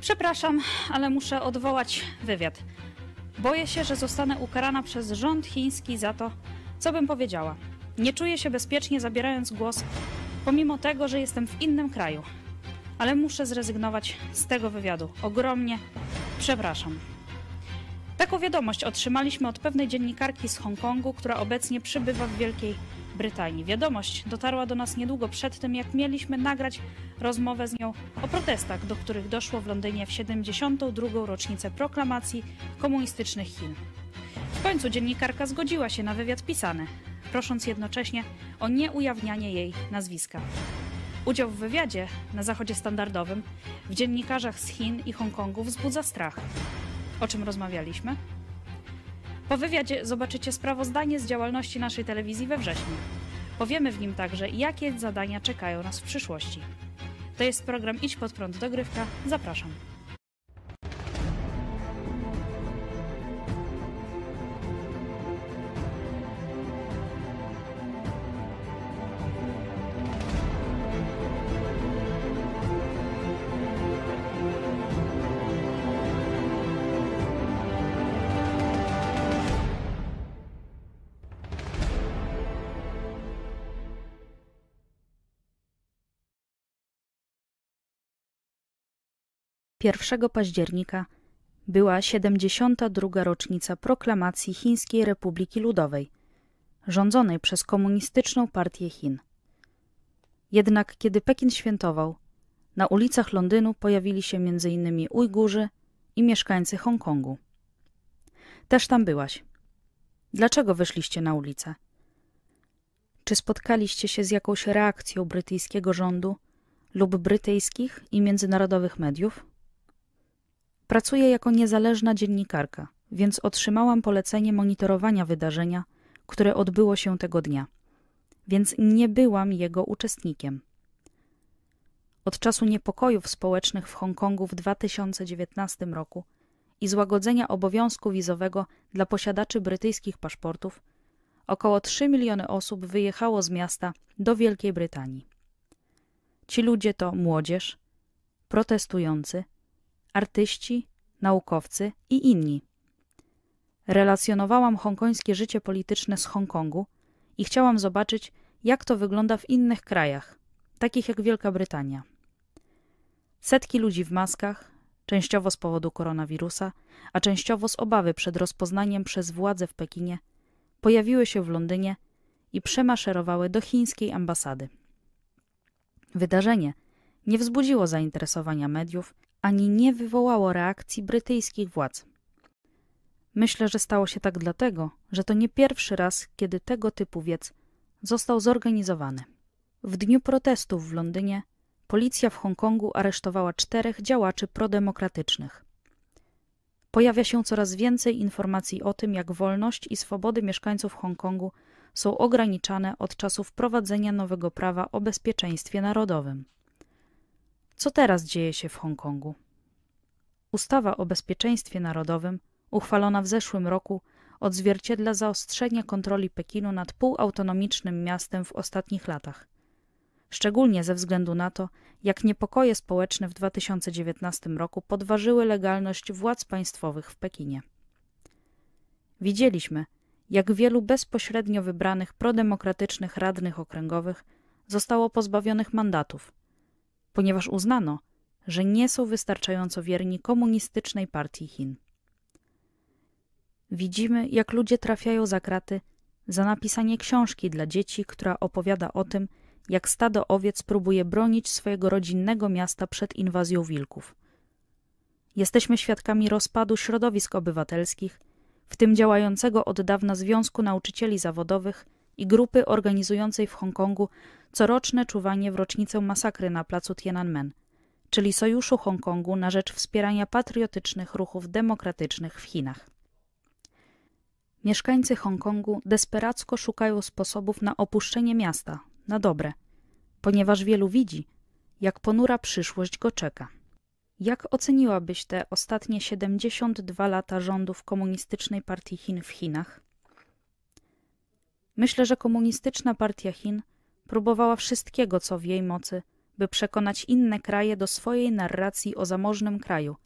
Przepraszam, ale muszę odwołać wywiad. Boję się, że zostanę ukarana przez rząd chiński za to, co bym powiedziała. Nie czuję się bezpiecznie zabierając głos, pomimo tego, że jestem w innym kraju. Ale muszę zrezygnować z tego wywiadu. Ogromnie przepraszam. Taką wiadomość otrzymaliśmy od pewnej dziennikarki z Hongkongu, która obecnie przybywa w Wielkiej. Wiadomość dotarła do nas niedługo przed tym, jak mieliśmy nagrać rozmowę z nią o protestach, do których doszło w Londynie w 72. rocznicę proklamacji komunistycznych Chin. W końcu dziennikarka zgodziła się na wywiad pisany, prosząc jednocześnie o nieujawnianie jej nazwiska. Udział w wywiadzie na Zachodzie Standardowym w dziennikarzach z Chin i Hongkongu wzbudza strach. O czym rozmawialiśmy? Po wywiadzie zobaczycie sprawozdanie z działalności naszej telewizji we wrześniu. Powiemy w nim także, jakie zadania czekają nas w przyszłości. To jest program Idź pod prąd dogrywka. Zapraszam. Pierwszego października była 72. rocznica proklamacji Chińskiej Republiki Ludowej, rządzonej przez Komunistyczną Partię Chin. Jednak kiedy Pekin świętował, na ulicach Londynu pojawili się m.in. Ujgurzy i mieszkańcy Hongkongu. Też tam byłaś. Dlaczego wyszliście na ulicę? Czy spotkaliście się z jakąś reakcją brytyjskiego rządu lub brytyjskich i międzynarodowych mediów? Pracuję jako niezależna dziennikarka, więc otrzymałam polecenie monitorowania wydarzenia, które odbyło się tego dnia, więc nie byłam jego uczestnikiem. Od czasu niepokojów społecznych w Hongkongu w 2019 roku i złagodzenia obowiązku wizowego dla posiadaczy brytyjskich paszportów, około 3 miliony osób wyjechało z miasta do Wielkiej Brytanii. Ci ludzie to młodzież, protestujący, artyści, naukowcy i inni. Relacjonowałam hongkońskie życie polityczne z Hongkongu i chciałam zobaczyć, jak to wygląda w innych krajach, takich jak Wielka Brytania. Setki ludzi w maskach, częściowo z powodu koronawirusa, a częściowo z obawy przed rozpoznaniem przez władze w Pekinie, pojawiły się w Londynie i przemaszerowały do chińskiej ambasady. Wydarzenie nie wzbudziło zainteresowania mediów, ani nie wywołało reakcji brytyjskich władz. Myślę, że stało się tak dlatego, że to nie pierwszy raz, kiedy tego typu wiec został zorganizowany. W dniu protestów w Londynie policja w Hongkongu aresztowała czterech działaczy prodemokratycznych. Pojawia się coraz więcej informacji o tym, jak wolność i swobody mieszkańców Hongkongu są ograniczane od czasu wprowadzenia nowego prawa o bezpieczeństwie narodowym. Co teraz dzieje się w Hongkongu? Ustawa o bezpieczeństwie narodowym, uchwalona w zeszłym roku, odzwierciedla zaostrzenie kontroli Pekinu nad półautonomicznym miastem w ostatnich latach. Szczególnie ze względu na to, jak niepokoje społeczne w 2019 roku podważyły legalność władz państwowych w Pekinie. Widzieliśmy, jak wielu bezpośrednio wybranych prodemokratycznych radnych okręgowych zostało pozbawionych mandatów – ponieważ uznano, że nie są wystarczająco wierni komunistycznej partii Chin. Widzimy, jak ludzie trafiają za kraty za napisanie książki dla dzieci, która opowiada o tym, jak stado owiec próbuje bronić swojego rodzinnego miasta przed inwazją wilków. Jesteśmy świadkami rozpadu środowisk obywatelskich, w tym działającego od dawna Związku Nauczycieli Zawodowych i grupy organizującej w Hongkongu coroczne czuwanie w rocznicę masakry na placu Tiananmen, czyli Sojuszu Hongkongu na rzecz wspierania patriotycznych ruchów demokratycznych w Chinach. Mieszkańcy Hongkongu desperacko szukają sposobów na opuszczenie miasta, na dobre, ponieważ wielu widzi, jak ponura przyszłość go czeka. Jak oceniłabyś te ostatnie 72 lata rządów Komunistycznej Partii Chin w Chinach? Myślę, że Komunistyczna Partia Chin próbowała wszystkiego, co w jej mocy, by przekonać inne kraje do swojej narracji o zamożnym kraju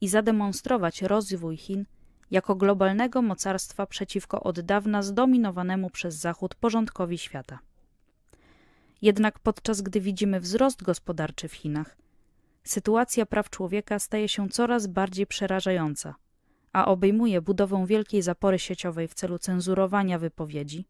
i zademonstrować rozwój Chin jako globalnego mocarstwa przeciwko od dawna zdominowanemu przez Zachód porządkowi świata. Jednak podczas gdy widzimy wzrost gospodarczy w Chinach, sytuacja praw człowieka staje się coraz bardziej przerażająca, a obejmuje budowę wielkiej zapory sieciowej w celu cenzurowania wypowiedzi,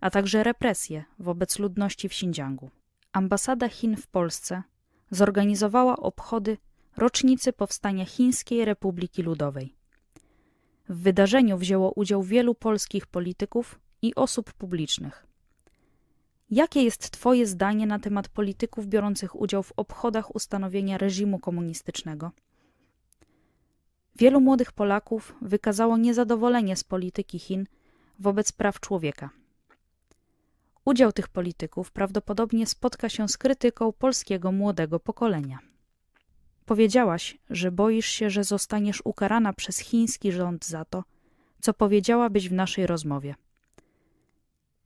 a także represje wobec ludności w Xinjiangu. Ambasada Chin w Polsce zorganizowała obchody rocznicy powstania Chińskiej Republiki Ludowej. W wydarzeniu wzięło udział wielu polskich polityków i osób publicznych. Jakie jest Twoje zdanie na temat polityków biorących udział w obchodach ustanowienia reżimu komunistycznego? Wielu młodych Polaków wykazało niezadowolenie z polityki Chin wobec praw człowieka. Udział tych polityków prawdopodobnie spotka się z krytyką polskiego młodego pokolenia. Powiedziałaś, że boisz się, że zostaniesz ukarana przez chiński rząd za to, co powiedziałabyś w naszej rozmowie.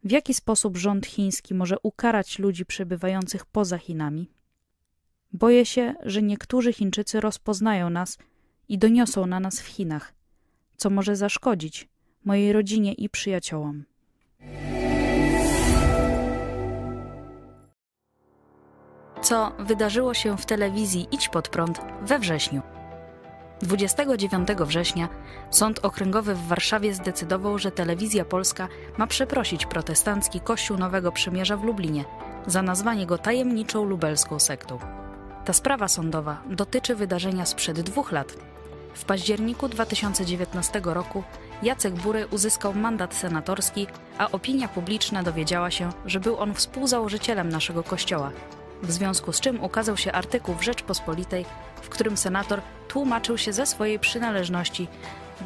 W jaki sposób rząd chiński może ukarać ludzi przebywających poza Chinami? Boję się, że niektórzy Chińczycy rozpoznają nas i doniosą na nas w Chinach, co może zaszkodzić mojej rodzinie i przyjaciołom. Co wydarzyło się w telewizji Idź pod prąd we wrześniu? 29 września Sąd Okręgowy w Warszawie zdecydował, że Telewizja Polska ma przeprosić protestancki Kościół Nowego Przymierza w Lublinie za nazwanie go tajemniczą lubelską sektą. Ta sprawa sądowa dotyczy wydarzenia sprzed dwóch lat. W październiku 2019 roku Jacek Bury uzyskał mandat senatorski, a opinia publiczna dowiedziała się, że był on współzałożycielem naszego kościoła, w związku z czym ukazał się artykuł w Rzeczpospolitej, w którym senator tłumaczył się ze swojej przynależności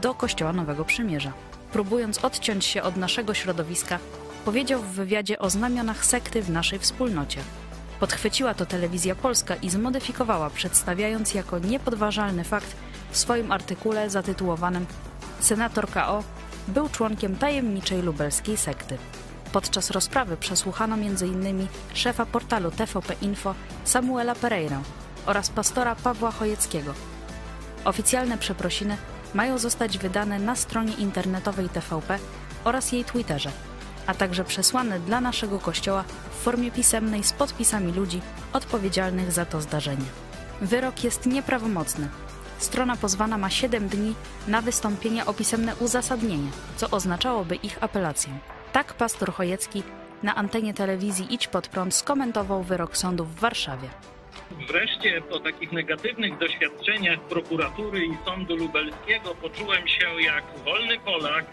do Kościoła Nowego Przymierza. Próbując odciąć się od naszego środowiska, powiedział w wywiadzie o znamionach sekty w naszej wspólnocie. Podchwyciła to telewizja polska i zmodyfikowała, przedstawiając jako niepodważalny fakt w swoim artykule zatytułowanym Senator KO był członkiem tajemniczej lubelskiej sekty. Podczas rozprawy przesłuchano m.in. szefa portalu TVP Info Samuela Pereira oraz pastora Pawła Chojeckiego. Oficjalne przeprosiny mają zostać wydane na stronie internetowej TVP oraz jej Twitterze, a także przesłane dla naszego kościoła w formie pisemnej z podpisami ludzi odpowiedzialnych za to zdarzenie. Wyrok jest nieprawomocny. Strona pozwana ma 7 dni na wystąpienie o pisemne uzasadnienie, co oznaczałoby ich apelację. Tak pastor Chojecki na antenie telewizji Idź Pod Prąd skomentował wyrok sądu w Warszawie. Wreszcie po takich negatywnych doświadczeniach prokuratury i sądu lubelskiego poczułem się jak wolny Polak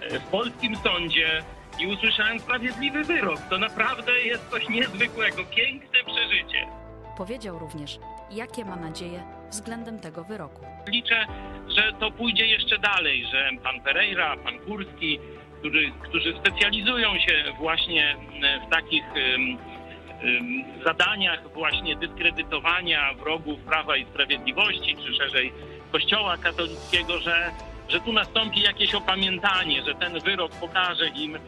e, w polskim sądzie i usłyszałem sprawiedliwy wyrok. To naprawdę jest coś niezwykłego, piękne przeżycie. Powiedział również, jakie ma nadzieje względem tego wyroku. Liczę, że to pójdzie jeszcze dalej, że pan Pereira, pan Kurski, którzy, którzy specjalizują się właśnie w takich zadaniach właśnie dyskredytowania wrogów Prawa i Sprawiedliwości, czy szerzej Kościoła katolickiego, że, że tu nastąpi jakieś opamiętanie, że ten wyrok pokaże im,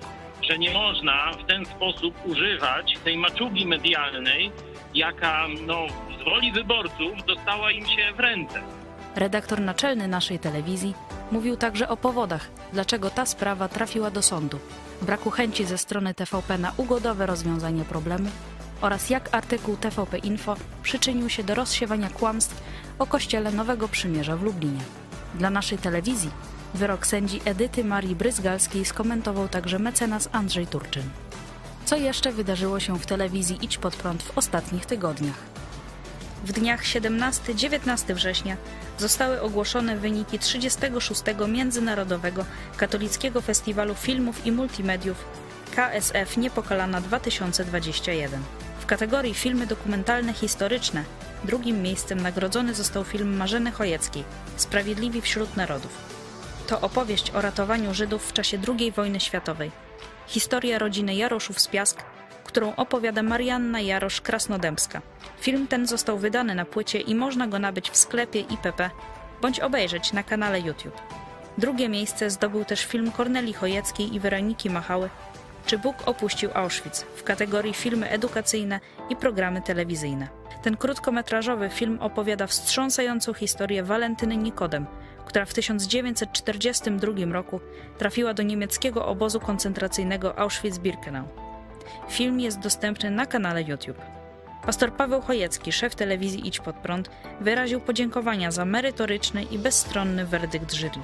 że nie można w ten sposób używać tej maczugi medialnej, jaka no, z woli wyborców dostała im się w ręce. Redaktor naczelny naszej telewizji mówił także o powodach, dlaczego ta sprawa trafiła do sądu, braku chęci ze strony TVP na ugodowe rozwiązanie problemu oraz jak artykuł TVP Info przyczynił się do rozsiewania kłamstw o Kościele Nowego Przymierza w Lublinie. Dla naszej telewizji wyrok sędzi Edyty Marii Bryzgalskiej skomentował także mecenas Andrzej Turczyn. Co jeszcze wydarzyło się w telewizji Idź Pod Prąd w ostatnich tygodniach? W dniach 17-19 września zostały ogłoszone wyniki 36. Międzynarodowego Katolickiego Festiwalu Filmów i Multimediów KSF Niepokalana 2021. W kategorii filmy dokumentalne historyczne drugim miejscem nagrodzony został film Marzeny Chojeckiej Sprawiedliwi wśród Narodów. To opowieść o ratowaniu Żydów w czasie II wojny światowej. Historia rodziny Jaroszów z Piask, którą opowiada Marianna Jarosz-Krasnodębska. Film ten został wydany na płycie i można go nabyć w sklepie IPP bądź obejrzeć na kanale YouTube. Drugie miejsce zdobył też film Korneli Chojeckiej i Weroniki Machały czy Bóg opuścił Auschwitz w kategorii filmy edukacyjne i programy telewizyjne. Ten krótkometrażowy film opowiada wstrząsającą historię Walentyny Nikodem, która w 1942 roku trafiła do niemieckiego obozu koncentracyjnego Auschwitz-Birkenau. Film jest dostępny na kanale YouTube. Pastor Paweł Chojecki, szef telewizji Idź Pod Prąd, wyraził podziękowania za merytoryczny i bezstronny werdykt jury.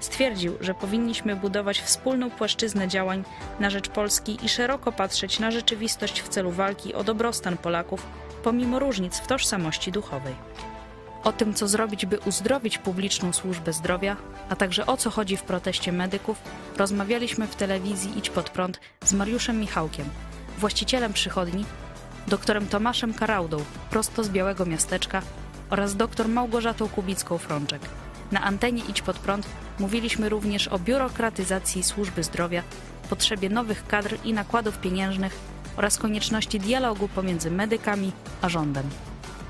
Stwierdził, że powinniśmy budować wspólną płaszczyznę działań na rzecz Polski i szeroko patrzeć na rzeczywistość w celu walki o dobrostan Polaków, pomimo różnic w tożsamości duchowej. O tym, co zrobić, by uzdrowić publiczną służbę zdrowia, a także o co chodzi w proteście medyków, rozmawialiśmy w telewizji Idź Pod Prąd z Mariuszem Michałkiem, właścicielem przychodni, doktorem Tomaszem Karaudą, prosto z Białego Miasteczka oraz doktor Małgorzatą Kubicką-Frączek. Na antenie Idź Pod Prąd mówiliśmy również o biurokratyzacji służby zdrowia, potrzebie nowych kadr i nakładów pieniężnych oraz konieczności dialogu pomiędzy medykami a rządem.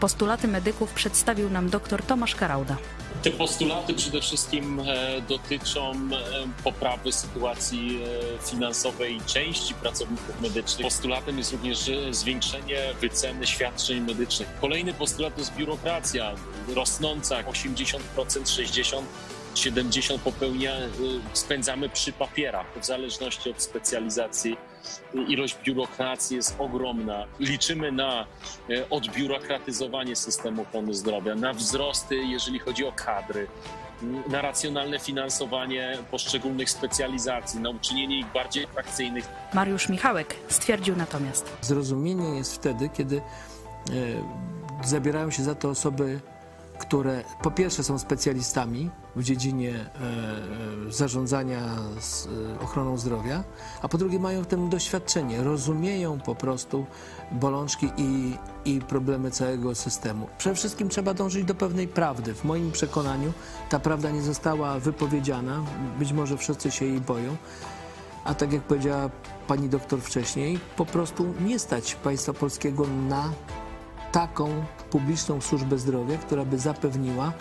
Postulaty medyków przedstawił nam dr Tomasz Karauda. Te postulaty przede wszystkim e, dotyczą e, poprawy sytuacji e, finansowej części pracowników medycznych. Postulatem jest również zwiększenie wyceny świadczeń medycznych. Kolejny postulat to jest biurokracja rosnąca 80%, 60%. 70 popełnia, spędzamy przy papierach, w zależności od specjalizacji ilość biurokracji jest ogromna. Liczymy na e, odbiurokratyzowanie systemu ochrony zdrowia, na wzrosty, jeżeli chodzi o kadry, na racjonalne finansowanie poszczególnych specjalizacji, na uczynienie ich bardziej atrakcyjnych. Mariusz Michałek stwierdził natomiast. Zrozumienie jest wtedy, kiedy e, zabierają się za to osoby które po pierwsze są specjalistami w dziedzinie e, e, zarządzania e, ochroną zdrowia, a po drugie mają w tym doświadczenie, rozumieją po prostu bolączki i, i problemy całego systemu. Przede wszystkim trzeba dążyć do pewnej prawdy. W moim przekonaniu ta prawda nie została wypowiedziana, być może wszyscy się jej boją, a tak jak powiedziała pani doktor wcześniej, po prostu nie stać państwa polskiego na taką publiczną służbę zdrowia, która by zapewniła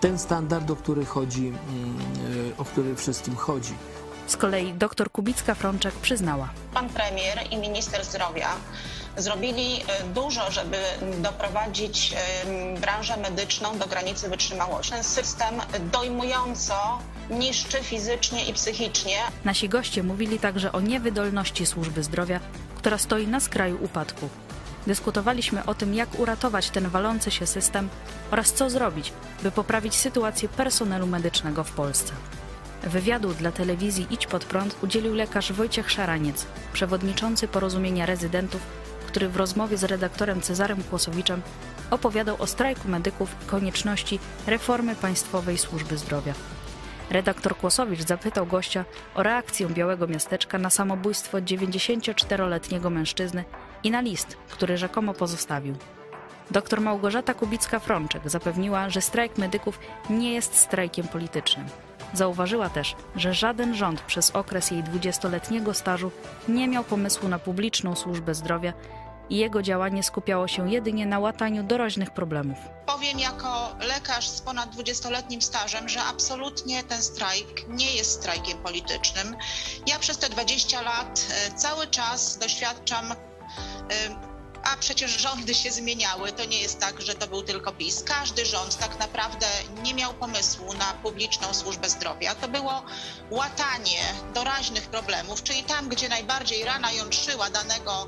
ten standard, o który chodzi, mm, o który wszystkim chodzi. Z kolei dr Kubicka-Frączek przyznała. Pan premier i minister zdrowia zrobili e, dużo, żeby doprowadzić e, branżę medyczną do granicy wytrzymałości. Ten system dojmująco niszczy fizycznie i psychicznie. Nasi goście mówili także o niewydolności służby zdrowia, która stoi na skraju upadku. Dyskutowaliśmy o tym, jak uratować ten walący się system oraz co zrobić, by poprawić sytuację personelu medycznego w Polsce. Wywiadu dla telewizji Idź Pod Prąd udzielił lekarz Wojciech Szaraniec, przewodniczący porozumienia rezydentów, który w rozmowie z redaktorem Cezarem Kłosowiczem opowiadał o strajku medyków i konieczności reformy państwowej służby zdrowia. Redaktor Kłosowicz zapytał gościa o reakcję Białego Miasteczka na samobójstwo 94-letniego mężczyzny i na list, który rzekomo pozostawił. Dr Małgorzata Kubicka-Frączek zapewniła, że strajk medyków nie jest strajkiem politycznym. Zauważyła też, że żaden rząd przez okres jej dwudziestoletniego stażu nie miał pomysłu na publiczną służbę zdrowia i jego działanie skupiało się jedynie na łataniu doroźnych problemów. Powiem jako lekarz z ponad 20-letnim stażem, że absolutnie ten strajk nie jest strajkiem politycznym. Ja przez te 20 lat e, cały czas doświadczam a przecież rządy się zmieniały. To nie jest tak, że to był tylko PiS. Każdy rząd tak naprawdę nie miał pomysłu na publiczną służbę zdrowia. To było łatanie doraźnych problemów, czyli tam, gdzie najbardziej rana jątrzyła danego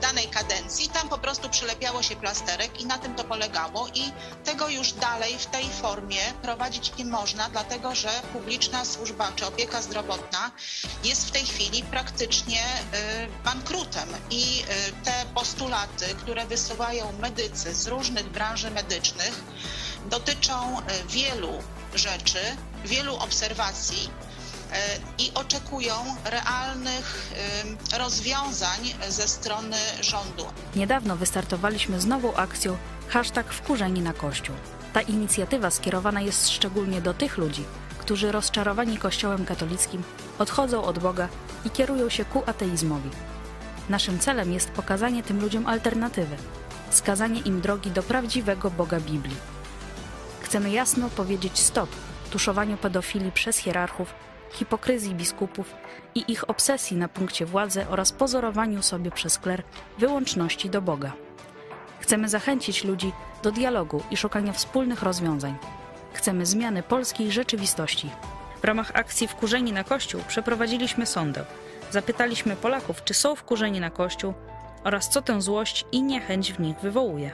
danej kadencji, tam po prostu przylepiało się plasterek i na tym to polegało i tego już dalej w tej formie prowadzić nie można, dlatego że publiczna służba czy opieka zdrowotna jest w tej chwili praktycznie y, bankrutem. I y, te postulaty, które wysuwają medycy z różnych branży medycznych dotyczą wielu rzeczy, wielu obserwacji, i oczekują realnych rozwiązań ze strony rządu. Niedawno wystartowaliśmy z nową akcją hashtag wkurzeni na Kościół. Ta inicjatywa skierowana jest szczególnie do tych ludzi, którzy rozczarowani Kościołem katolickim odchodzą od Boga i kierują się ku ateizmowi. Naszym celem jest pokazanie tym ludziom alternatywy, wskazanie im drogi do prawdziwego Boga Biblii. Chcemy jasno powiedzieć stop tuszowaniu pedofilii przez hierarchów hipokryzji biskupów i ich obsesji na punkcie władzy oraz pozorowaniu sobie przez kler wyłączności do Boga. Chcemy zachęcić ludzi do dialogu i szukania wspólnych rozwiązań. Chcemy zmiany polskiej rzeczywistości. W ramach akcji Wkurzeni na Kościół przeprowadziliśmy sondę. Zapytaliśmy Polaków, czy są wkurzeni na Kościół oraz co tę złość i niechęć w nich wywołuje.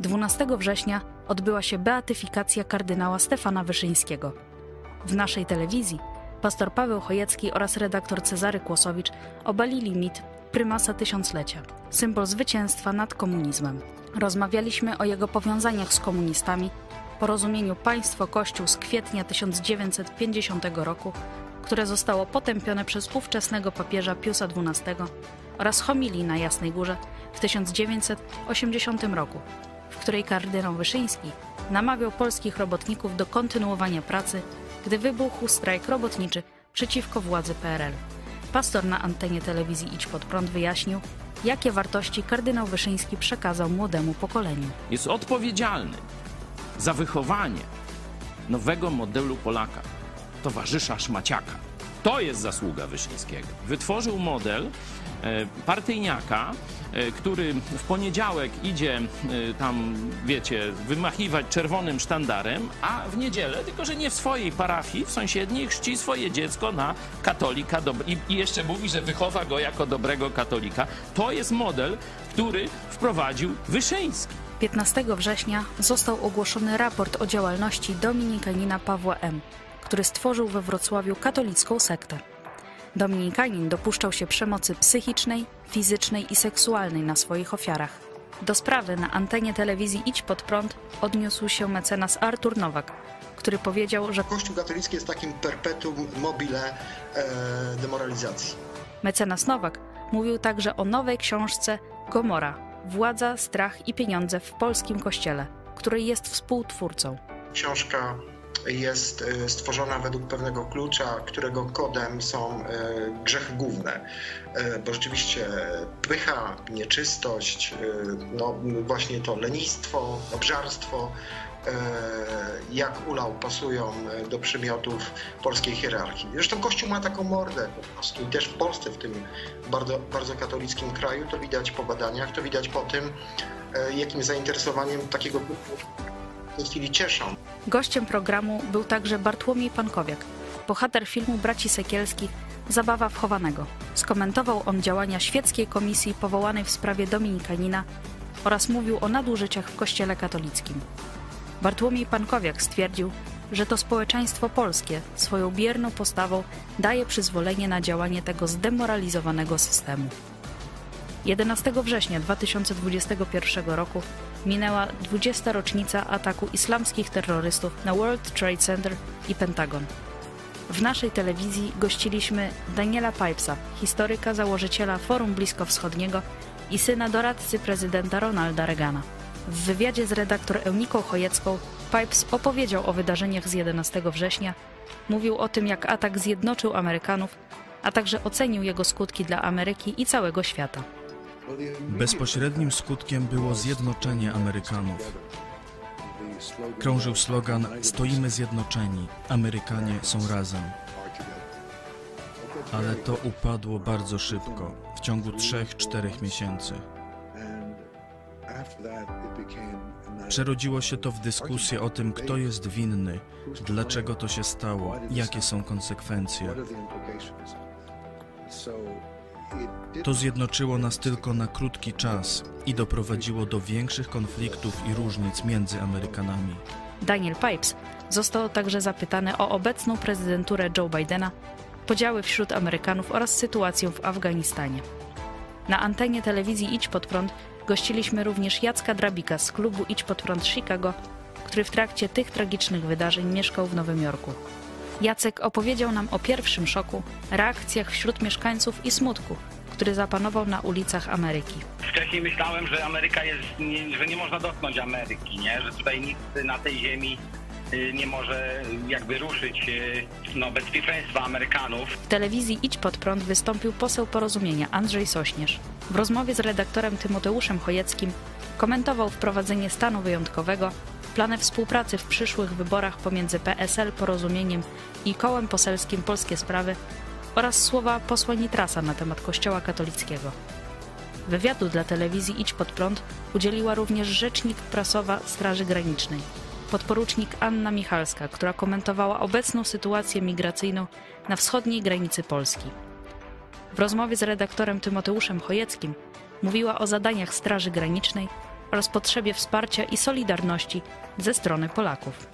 12 września odbyła się beatyfikacja kardynała Stefana Wyszyńskiego. W naszej telewizji pastor Paweł Chojecki oraz redaktor Cezary Kłosowicz obalili mit prymasa tysiąclecia, symbol zwycięstwa nad komunizmem. Rozmawialiśmy o jego powiązaniach z komunistami, porozumieniu państwo-kościół z kwietnia 1950 roku, które zostało potępione przez ówczesnego papieża Piusa XII oraz homilii na Jasnej Górze w 1980 roku, w której kardynał Wyszyński namawiał polskich robotników do kontynuowania pracy, gdy wybuchł strajk robotniczy przeciwko władzy PRL. Pastor na antenie telewizji Idź Pod Prąd wyjaśnił, jakie wartości kardynał Wyszyński przekazał młodemu pokoleniu. Jest odpowiedzialny za wychowanie nowego modelu Polaka, towarzysza Szmaciaka. To jest zasługa Wyszyńskiego. Wytworzył model e, partyjniaka, który w poniedziałek idzie e, tam, wiecie, wymachiwać czerwonym sztandarem, a w niedzielę, tylko że nie w swojej parafii, w sąsiedniej, chrzci swoje dziecko na katolika i, i jeszcze mówi, że wychowa go jako dobrego katolika. To jest model, który wprowadził Wyszyński. 15 września został ogłoszony raport o działalności dominikanina Pawła M., który stworzył we Wrocławiu katolicką sektę. Dominikanin dopuszczał się przemocy psychicznej, fizycznej i seksualnej na swoich ofiarach. Do sprawy na antenie telewizji Idź Pod Prąd odniósł się mecenas Artur Nowak, który powiedział, że Kościół katolicki jest takim perpetuum mobile e, demoralizacji. mecenas Nowak mówił także o nowej książce Gomora – Władza, strach i pieniądze w polskim kościele, której jest współtwórcą. Książka jest e, stworzona według pewnego klucza, którego kodem są e, grzechy główne. E, Bo rzeczywiście pycha, nieczystość, no właśnie to lenistwo, obżarstwo, jak ulał pasują do przymiotów polskiej hierarchii. Zresztą Kościół ma taką mordę po prostu i też w Polsce, w tym bardzo, bardzo katolickim kraju, to widać po badaniach, to widać po tym, jakim zainteresowaniem takiego tej chwili cieszą. Gościem programu był także Bartłomiej Pankowiak, bohater filmu Braci Sekielskich Zabawa wchowanego. Skomentował on działania świeckiej komisji powołanej w sprawie Dominikanina oraz mówił o nadużyciach w kościele katolickim. Bartłomiej Pankowiak stwierdził, że to społeczeństwo polskie swoją bierną postawą daje przyzwolenie na działanie tego zdemoralizowanego systemu. 11 września 2021 roku minęła 20. rocznica ataku islamskich terrorystów na World Trade Center i Pentagon. W naszej telewizji gościliśmy Daniela Pipesa, historyka, założyciela Forum Bliskowschodniego i syna doradcy prezydenta Ronalda Reagana. W wywiadzie z redaktor Euniką Chojecką Pipes opowiedział o wydarzeniach z 11 września, mówił o tym, jak atak zjednoczył Amerykanów, a także ocenił jego skutki dla Ameryki i całego świata. Bezpośrednim skutkiem było zjednoczenie Amerykanów. Krążył slogan Stoimy zjednoczeni, Amerykanie są razem. Ale to upadło bardzo szybko, w ciągu 3-4 miesięcy. Przerodziło się to w dyskusję o tym, kto jest winny, dlaczego to się stało, jakie są konsekwencje. To zjednoczyło nas tylko na krótki czas i doprowadziło do większych konfliktów i różnic między Amerykanami. Daniel Pipes został także zapytany o obecną prezydenturę Joe Bidena, podziały wśród Amerykanów oraz sytuację w Afganistanie. Na antenie telewizji Idź Pod Prąd gościliśmy również Jacka Drabika z klubu Idź Pod Prąd Chicago, który w trakcie tych tragicznych wydarzeń mieszkał w Nowym Jorku. Jacek opowiedział nam o pierwszym szoku, reakcjach wśród mieszkańców i smutku, który zapanował na ulicach Ameryki. Wcześniej myślałem, że Ameryka jest, nie, że nie można dotknąć Ameryki, nie? że tutaj nic na tej ziemi y, nie może jakby ruszyć y, no, bezpieczeństwa Amerykanów. W telewizji Idź Pod Prąd wystąpił poseł porozumienia Andrzej Sośnierz. W rozmowie z redaktorem Tymoteuszem Chojeckim komentował wprowadzenie stanu wyjątkowego plany współpracy w przyszłych wyborach pomiędzy PSL, Porozumieniem i Kołem Poselskim Polskie Sprawy oraz słowa posła Nitrasa na temat Kościoła katolickiego. Wywiadu dla telewizji Idź Pod Prąd udzieliła również rzecznik prasowa Straży Granicznej, podporucznik Anna Michalska, która komentowała obecną sytuację migracyjną na wschodniej granicy Polski. W rozmowie z redaktorem Tymoteuszem Chojeckim mówiła o zadaniach Straży Granicznej oraz potrzebie wsparcia i solidarności ze strony Polaków.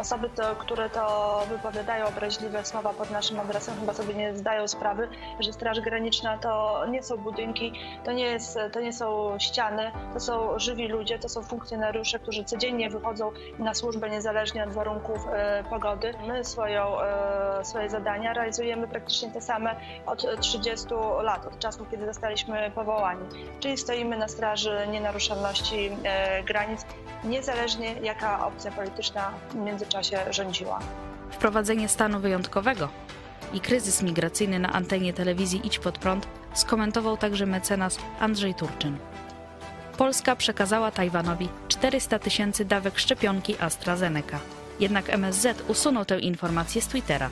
Osoby, to, które to wypowiadają obraźliwe słowa pod naszym adresem, chyba sobie nie zdają sprawy, że Straż Graniczna to nie są budynki, to nie, jest, to nie są ściany, to są żywi ludzie, to są funkcjonariusze, którzy codziennie wychodzą na służbę niezależnie od warunków e, pogody. My swoją, e, swoje zadania realizujemy praktycznie te same od 30 lat, od czasu, kiedy zostaliśmy powołani. Czyli stoimy na straży nienaruszalności e, granic, niezależnie jaka opcja polityczna między międzyczasie rządziła. Wprowadzenie stanu wyjątkowego i kryzys migracyjny na antenie telewizji Idź Pod Prąd skomentował także mecenas Andrzej Turczyn. Polska przekazała Tajwanowi 400 tysięcy dawek szczepionki AstraZeneca. Jednak MSZ usunął tę informację z Twittera.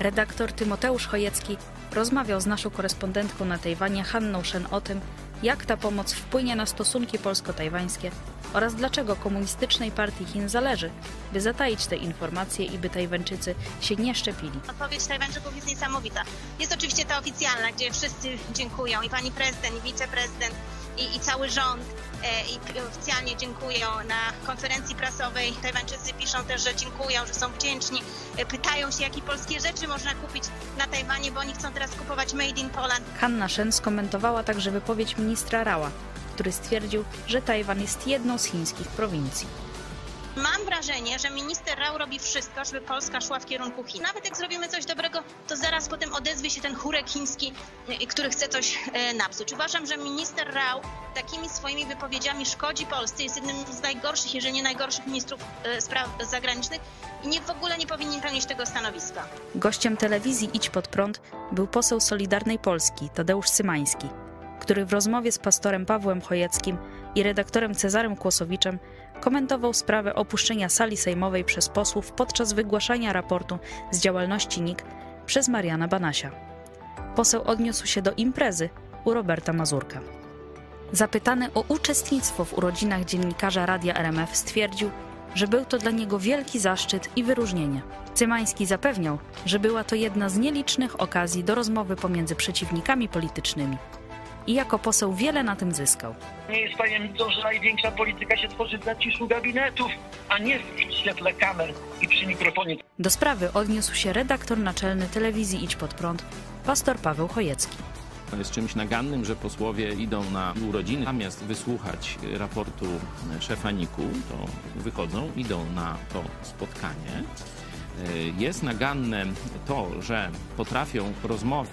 Redaktor Tymoteusz Chojecki rozmawiał z naszą korespondentką na Tajwanie Hanną Shen o tym, jak ta pomoc wpłynie na stosunki polsko-tajwańskie oraz dlaczego komunistycznej partii Chin zależy, by zataić te informacje i by Tajwańczycy się nie szczepili. Odpowiedź Tajwańczyków jest niesamowita. Jest oczywiście ta oficjalna, gdzie wszyscy dziękują i pani prezydent, i wiceprezydent, i, i cały rząd e, i oficjalnie dziękują na konferencji prasowej. Tajwańczycy piszą też, że dziękują, że są wdzięczni. E, pytają się, jakie polskie rzeczy można kupić na Tajwanie, bo oni chcą teraz kupować Made in Poland. Hanna Shen skomentowała także wypowiedź ministra Rała, który stwierdził, że Tajwan jest jedną z chińskich prowincji. Mam wrażenie, że minister Rao robi wszystko, żeby Polska szła w kierunku Chin. Nawet jak zrobimy coś dobrego, to zaraz potem odezwie się ten chórek chiński, y, który chce coś e, napsuć. Uważam, że minister Rao takimi swoimi wypowiedziami szkodzi Polsce. Jest jednym z najgorszych, jeżeli nie najgorszych ministrów e, spraw zagranicznych i nie, w ogóle nie powinien pełnić tego stanowiska. Gościem telewizji Idź Pod Prąd był poseł Solidarnej Polski Tadeusz Cymański który w rozmowie z pastorem Pawłem Chojeckim i redaktorem Cezarem Kłosowiczem komentował sprawę opuszczenia sali sejmowej przez posłów podczas wygłaszania raportu z działalności NIK przez Mariana Banasia. Poseł odniósł się do imprezy u Roberta Mazurka. Zapytany o uczestnictwo w urodzinach dziennikarza Radia RMF stwierdził, że był to dla niego wielki zaszczyt i wyróżnienie. Cymański zapewniał, że była to jedna z nielicznych okazji do rozmowy pomiędzy przeciwnikami politycznymi i jako poseł wiele na tym zyskał. Nie jest tajemnicą, że największa polityka się tworzy w zaciszu gabinetów, a nie w świetle kamer i przy mikrofonie. Do sprawy odniósł się redaktor naczelny telewizji Idź Pod Prąd, pastor Paweł Chojecki. Jest czymś nagannym, że posłowie idą na urodziny, zamiast wysłuchać raportu szefa NIK-u, to wychodzą, idą na to spotkanie. Jest naganne to, że potrafią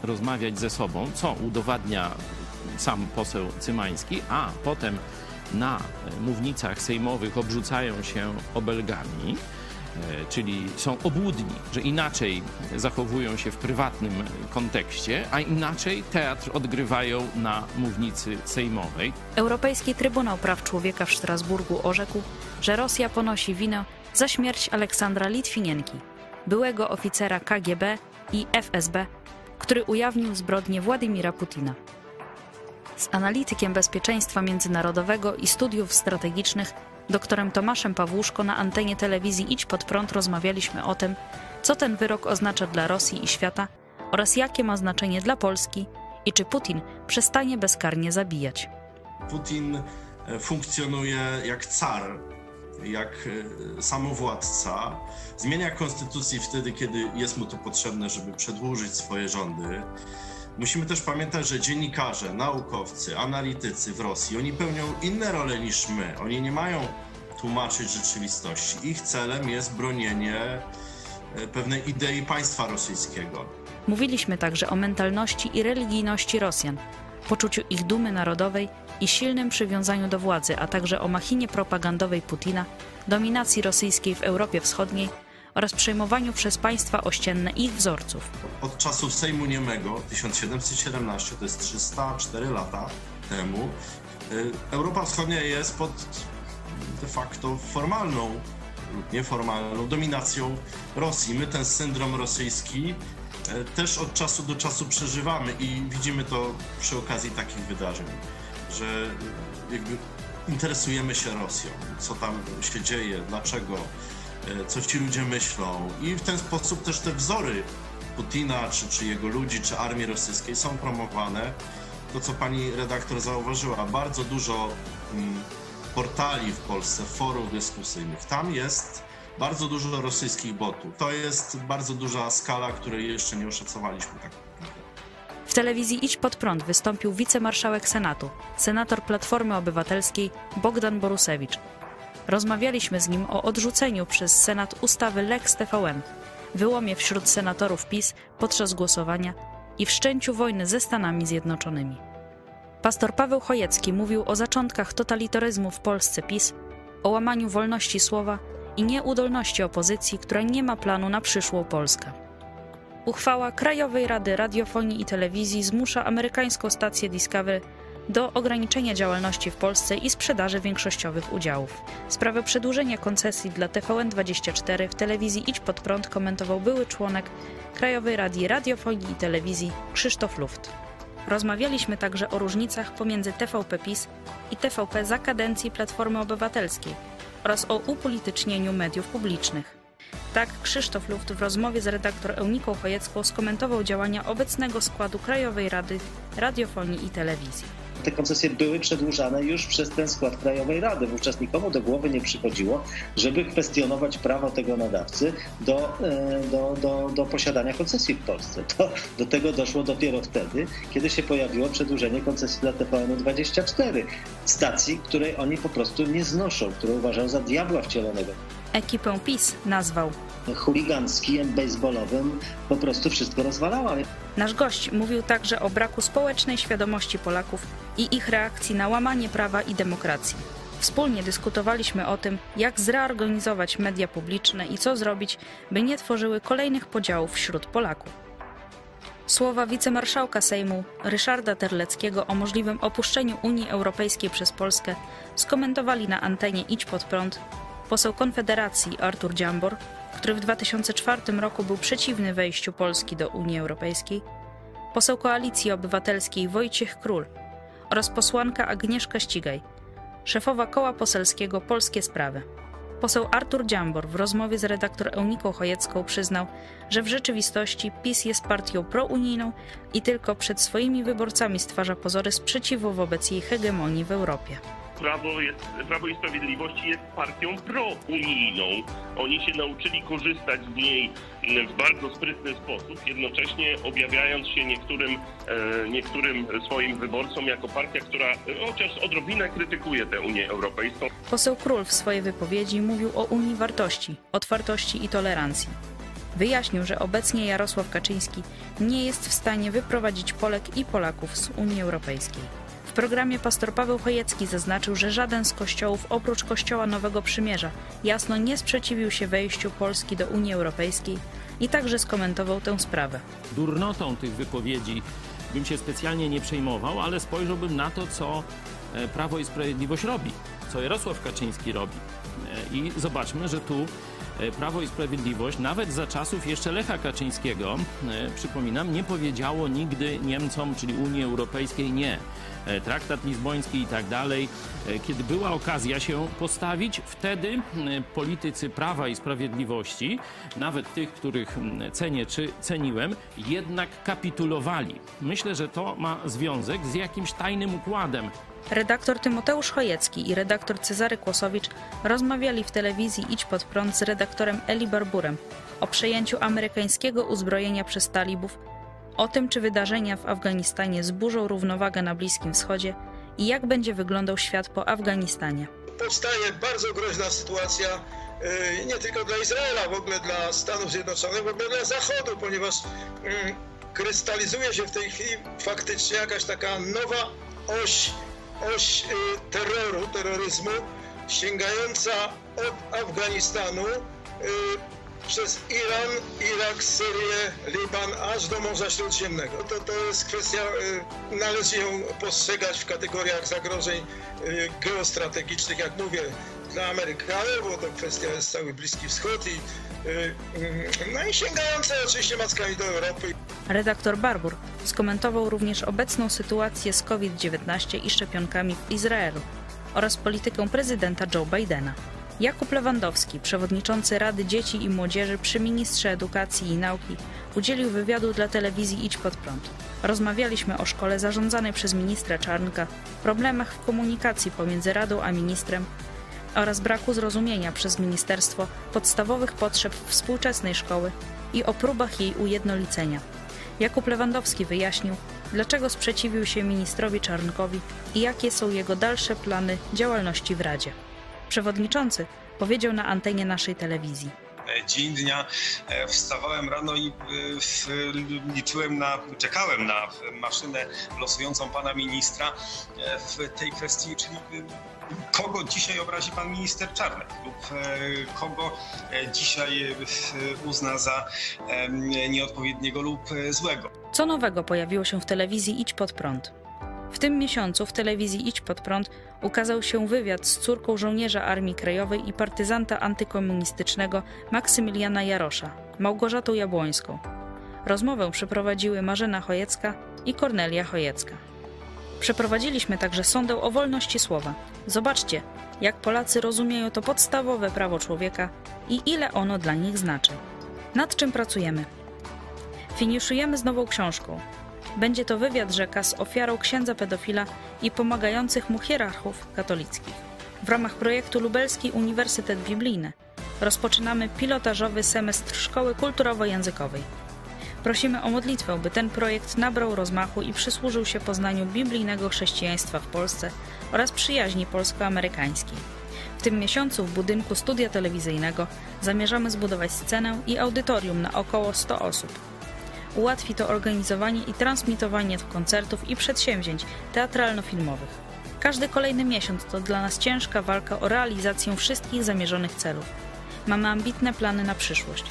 rozmawiać ze sobą, co udowadnia sam poseł Cymański, a potem na mównicach sejmowych obrzucają się obelgami, e, czyli są obłudni, że inaczej zachowują się w prywatnym kontekście, a inaczej teatr odgrywają na mównicy sejmowej. Europejski Trybunał Praw Człowieka w Strasburgu orzekł, że Rosja ponosi winę za śmierć Aleksandra Litwinienki, byłego oficera KGB i FSB, który ujawnił zbrodnię Władimira Putina. Z analitykiem bezpieczeństwa międzynarodowego i studiów strategicznych, doktorem Tomaszem Pawłuszko na antenie telewizji Idź Pod Prąd rozmawialiśmy o tym, co ten wyrok oznacza dla Rosji i świata oraz jakie ma znaczenie dla Polski i czy Putin przestanie bezkarnie zabijać. Putin e, funkcjonuje jak car, jak e, samowładca. Zmienia konstytucję wtedy, kiedy jest mu to potrzebne, żeby przedłużyć swoje rządy. Musimy też pamiętać, że dziennikarze, naukowcy, analitycy w Rosji, oni pełnią inne role niż my. Oni nie mają tłumaczyć rzeczywistości. Ich celem jest bronienie e, pewnej idei państwa rosyjskiego. Mówiliśmy także o mentalności i religijności Rosjan, poczuciu ich dumy narodowej i silnym przywiązaniu do władzy, a także o machinie propagandowej Putina, dominacji rosyjskiej w Europie Wschodniej oraz przejmowaniu przez państwa ościenne ich wzorców. Od czasów Sejmu Niemego, 1717, to jest 304 lata temu, y, Europa Wschodnia jest pod de facto formalną lub nieformalną dominacją Rosji. My ten syndrom rosyjski e, też od czasu do czasu przeżywamy i widzimy to przy okazji takich wydarzeń, że jakby interesujemy się Rosją, co tam się dzieje, dlaczego, co ci ludzie myślą i w ten sposób też te wzory Putina, czy, czy jego ludzi, czy armii rosyjskiej są promowane. To, co pani redaktor zauważyła, bardzo dużo mm, portali w Polsce, forów dyskusyjnych. Tam jest bardzo dużo rosyjskich botów. To jest bardzo duża skala, której jeszcze nie oszacowaliśmy tak w telewizji Idź Pod Prąd wystąpił wicemarszałek Senatu, senator Platformy Obywatelskiej Bogdan Borusewicz. Rozmawialiśmy z nim o odrzuceniu przez Senat ustawy Lex TVN, wyłomie wśród senatorów PiS podczas głosowania i wszczęciu wojny ze Stanami Zjednoczonymi. Pastor Paweł Chojecki mówił o zaczątkach totalitaryzmu w Polsce PiS, o łamaniu wolności słowa i nieudolności opozycji, która nie ma planu na przyszłą Polskę. Uchwała Krajowej Rady Radiofonii i Telewizji zmusza amerykańską stację Discovery do ograniczenia działalności w Polsce i sprzedaży większościowych udziałów. Sprawę przedłużenia koncesji dla TVN24 w telewizji Idź Pod Prąd komentował były członek Krajowej Rady Radiofonii i Telewizji Krzysztof Luft. Rozmawialiśmy także o różnicach pomiędzy TVP PiS i TVP za kadencji Platformy Obywatelskiej oraz o upolitycznieniu mediów publicznych. Tak Krzysztof Luft w rozmowie z redaktor Euniką Chojecką skomentował działania obecnego składu Krajowej Rady Radiofonii i Telewizji te koncesje były przedłużane już przez ten skład Krajowej Rady. Wówczas nikomu do głowy nie przychodziło, żeby kwestionować prawo tego nadawcy do, e, do, do, do posiadania koncesji w Polsce. To, do tego doszło dopiero wtedy, kiedy się pojawiło przedłużenie koncesji dla TVN-24, stacji, której oni po prostu nie znoszą, którą uważają za diabła wcielonego. Ekipę PiS nazwał chuliganckim, baseballowym po prostu wszystko rozwalała. Nasz gość mówił także o braku społecznej świadomości Polaków i ich reakcji na łamanie prawa i demokracji. Wspólnie dyskutowaliśmy o tym, jak zreorganizować media publiczne i co zrobić, by nie tworzyły kolejnych podziałów wśród Polaków. Słowa wicemarszałka Sejmu Ryszarda Terleckiego o możliwym opuszczeniu Unii Europejskiej przez Polskę skomentowali na antenie Idź Pod Prąd poseł Konfederacji Artur Dziambor, który w 2004 roku był przeciwny wejściu Polski do Unii Europejskiej, poseł Koalicji Obywatelskiej Wojciech Król oraz posłanka Agnieszka Ścigaj, szefowa koła poselskiego Polskie Sprawy. Poseł Artur Dziambor w rozmowie z redaktor Euniką Chojecką przyznał, że w rzeczywistości PiS jest partią prounijną i tylko przed swoimi wyborcami stwarza pozory sprzeciwu wobec jej hegemonii w Europie. Prawo, jest, Prawo i Sprawiedliwość jest partią prounijną. Oni się nauczyli korzystać z niej w bardzo sprytny sposób, jednocześnie objawiając się niektórym, e, niektórym swoim wyborcom jako partia, która chociaż odrobinę krytykuje tę Unię Europejską. Poseł Król w swojej wypowiedzi mówił o Unii wartości, otwartości i tolerancji. Wyjaśnił, że obecnie Jarosław Kaczyński nie jest w stanie wyprowadzić Polek i Polaków z Unii Europejskiej programie pastor Paweł Chojecki zaznaczył, że żaden z kościołów oprócz Kościoła Nowego Przymierza jasno nie sprzeciwił się wejściu Polski do Unii Europejskiej i także skomentował tę sprawę. Durnotą tych wypowiedzi bym się specjalnie nie przejmował, ale spojrzałbym na to, co e, Prawo i Sprawiedliwość robi, co Jarosław Kaczyński robi. E, I zobaczmy, że tu Prawo i Sprawiedliwość, nawet za czasów jeszcze Lecha Kaczyńskiego, przypominam, nie powiedziało nigdy Niemcom, czyli Unii Europejskiej nie. E, traktat lizboński i tak dalej. E, kiedy była okazja się postawić, wtedy e, politycy Prawa i Sprawiedliwości, nawet tych, których cenię czy ceniłem, jednak kapitulowali. Myślę, że to ma związek z jakimś tajnym układem. Redaktor Tymoteusz Chojecki i redaktor Cezary Kłosowicz rozmawiali w telewizji Idź Pod Prąd z redaktorem Eli Barburem o przejęciu amerykańskiego uzbrojenia przez talibów o tym, czy wydarzenia w Afganistanie zburzą równowagę na Bliskim Wschodzie i jak będzie wyglądał świat po Afganistanie. Powstaje bardzo groźna sytuacja y, nie tylko dla Izraela, w ogóle dla Stanów Zjednoczonych, w ogóle dla Zachodu, ponieważ mm, krystalizuje się w tej chwili faktycznie jakaś taka nowa oś, oś y, terroru, terroryzmu, sięgająca od Afganistanu y, przez Iran, Irak, Syrię, Liban, aż do Morza Śródziemnego. To, to jest kwestia, y, należy ją postrzegać w kategoriach zagrożeń geostrategicznych, jak mówię, dla Amerykanu, bo to kwestia jest cały Bliski Wschód i y, no i sięgające oczywiście mackami do Europy. Redaktor Barbur skomentował również obecną sytuację z COVID-19 i szczepionkami w Izraelu oraz politykę prezydenta Joe Bidena. Jakub Lewandowski, przewodniczący Rady Dzieci i Młodzieży przy Ministrze Edukacji i Nauki, udzielił wywiadu dla telewizji Idź Pod Prąd. Rozmawialiśmy o szkole zarządzanej przez ministra Czarnka, problemach w komunikacji pomiędzy Radą a ministrem oraz braku zrozumienia przez ministerstwo podstawowych potrzeb współczesnej szkoły i o próbach jej ujednolicenia. Jakub Lewandowski wyjaśnił, dlaczego sprzeciwił się ministrowi Czarnkowi i jakie są jego dalsze plany działalności w Radzie. Przewodniczący powiedział na antenie naszej telewizji. Dzień dnia e, wstawałem rano i e, liczyłem na, czekałem na maszynę losującą pana ministra e, w tej kwestii, czyli kogo dzisiaj obrazi pan minister Czarnek lub kogo dzisiaj uzna za nieodpowiedniego lub złego. Co nowego pojawiło się w telewizji Idź Pod Prąd? W tym miesiącu w telewizji Idź Pod Prąd ukazał się wywiad z córką żołnierza Armii Krajowej i partyzanta antykomunistycznego Maksymiliana Jarosza, Małgorzatą Jabłońską. Rozmowę przeprowadziły Marzena Chojecka i Kornelia Chojecka. Przeprowadziliśmy także sondę o wolności słowa. Zobaczcie, jak Polacy rozumieją to podstawowe prawo człowieka i ile ono dla nich znaczy. Nad czym pracujemy? Finiszujemy z nową książką, będzie to wywiad rzeka z ofiarą księdza pedofila i pomagających mu hierarchów katolickich. W ramach projektu Lubelski Uniwersytet Biblijny rozpoczynamy pilotażowy semestr Szkoły Kulturowo-Językowej. Prosimy o modlitwę, by ten projekt nabrał rozmachu i przysłużył się poznaniu biblijnego chrześcijaństwa w Polsce oraz przyjaźni polsko-amerykańskiej. W tym miesiącu w budynku studia telewizyjnego zamierzamy zbudować scenę i audytorium na około 100 osób. Ułatwi to organizowanie i transmitowanie koncertów i przedsięwzięć teatralno-filmowych. Każdy kolejny miesiąc to dla nas ciężka walka o realizację wszystkich zamierzonych celów. Mamy ambitne plany na przyszłość.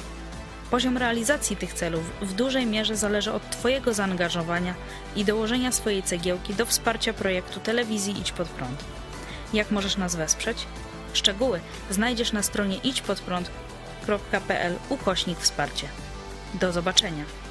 Poziom realizacji tych celów w dużej mierze zależy od Twojego zaangażowania i dołożenia swojej cegiełki do wsparcia projektu telewizji Idź Pod Prąd. Jak możesz nas wesprzeć? Szczegóły znajdziesz na stronie idźpodprąd.pl ukośnik wsparcie. Do zobaczenia.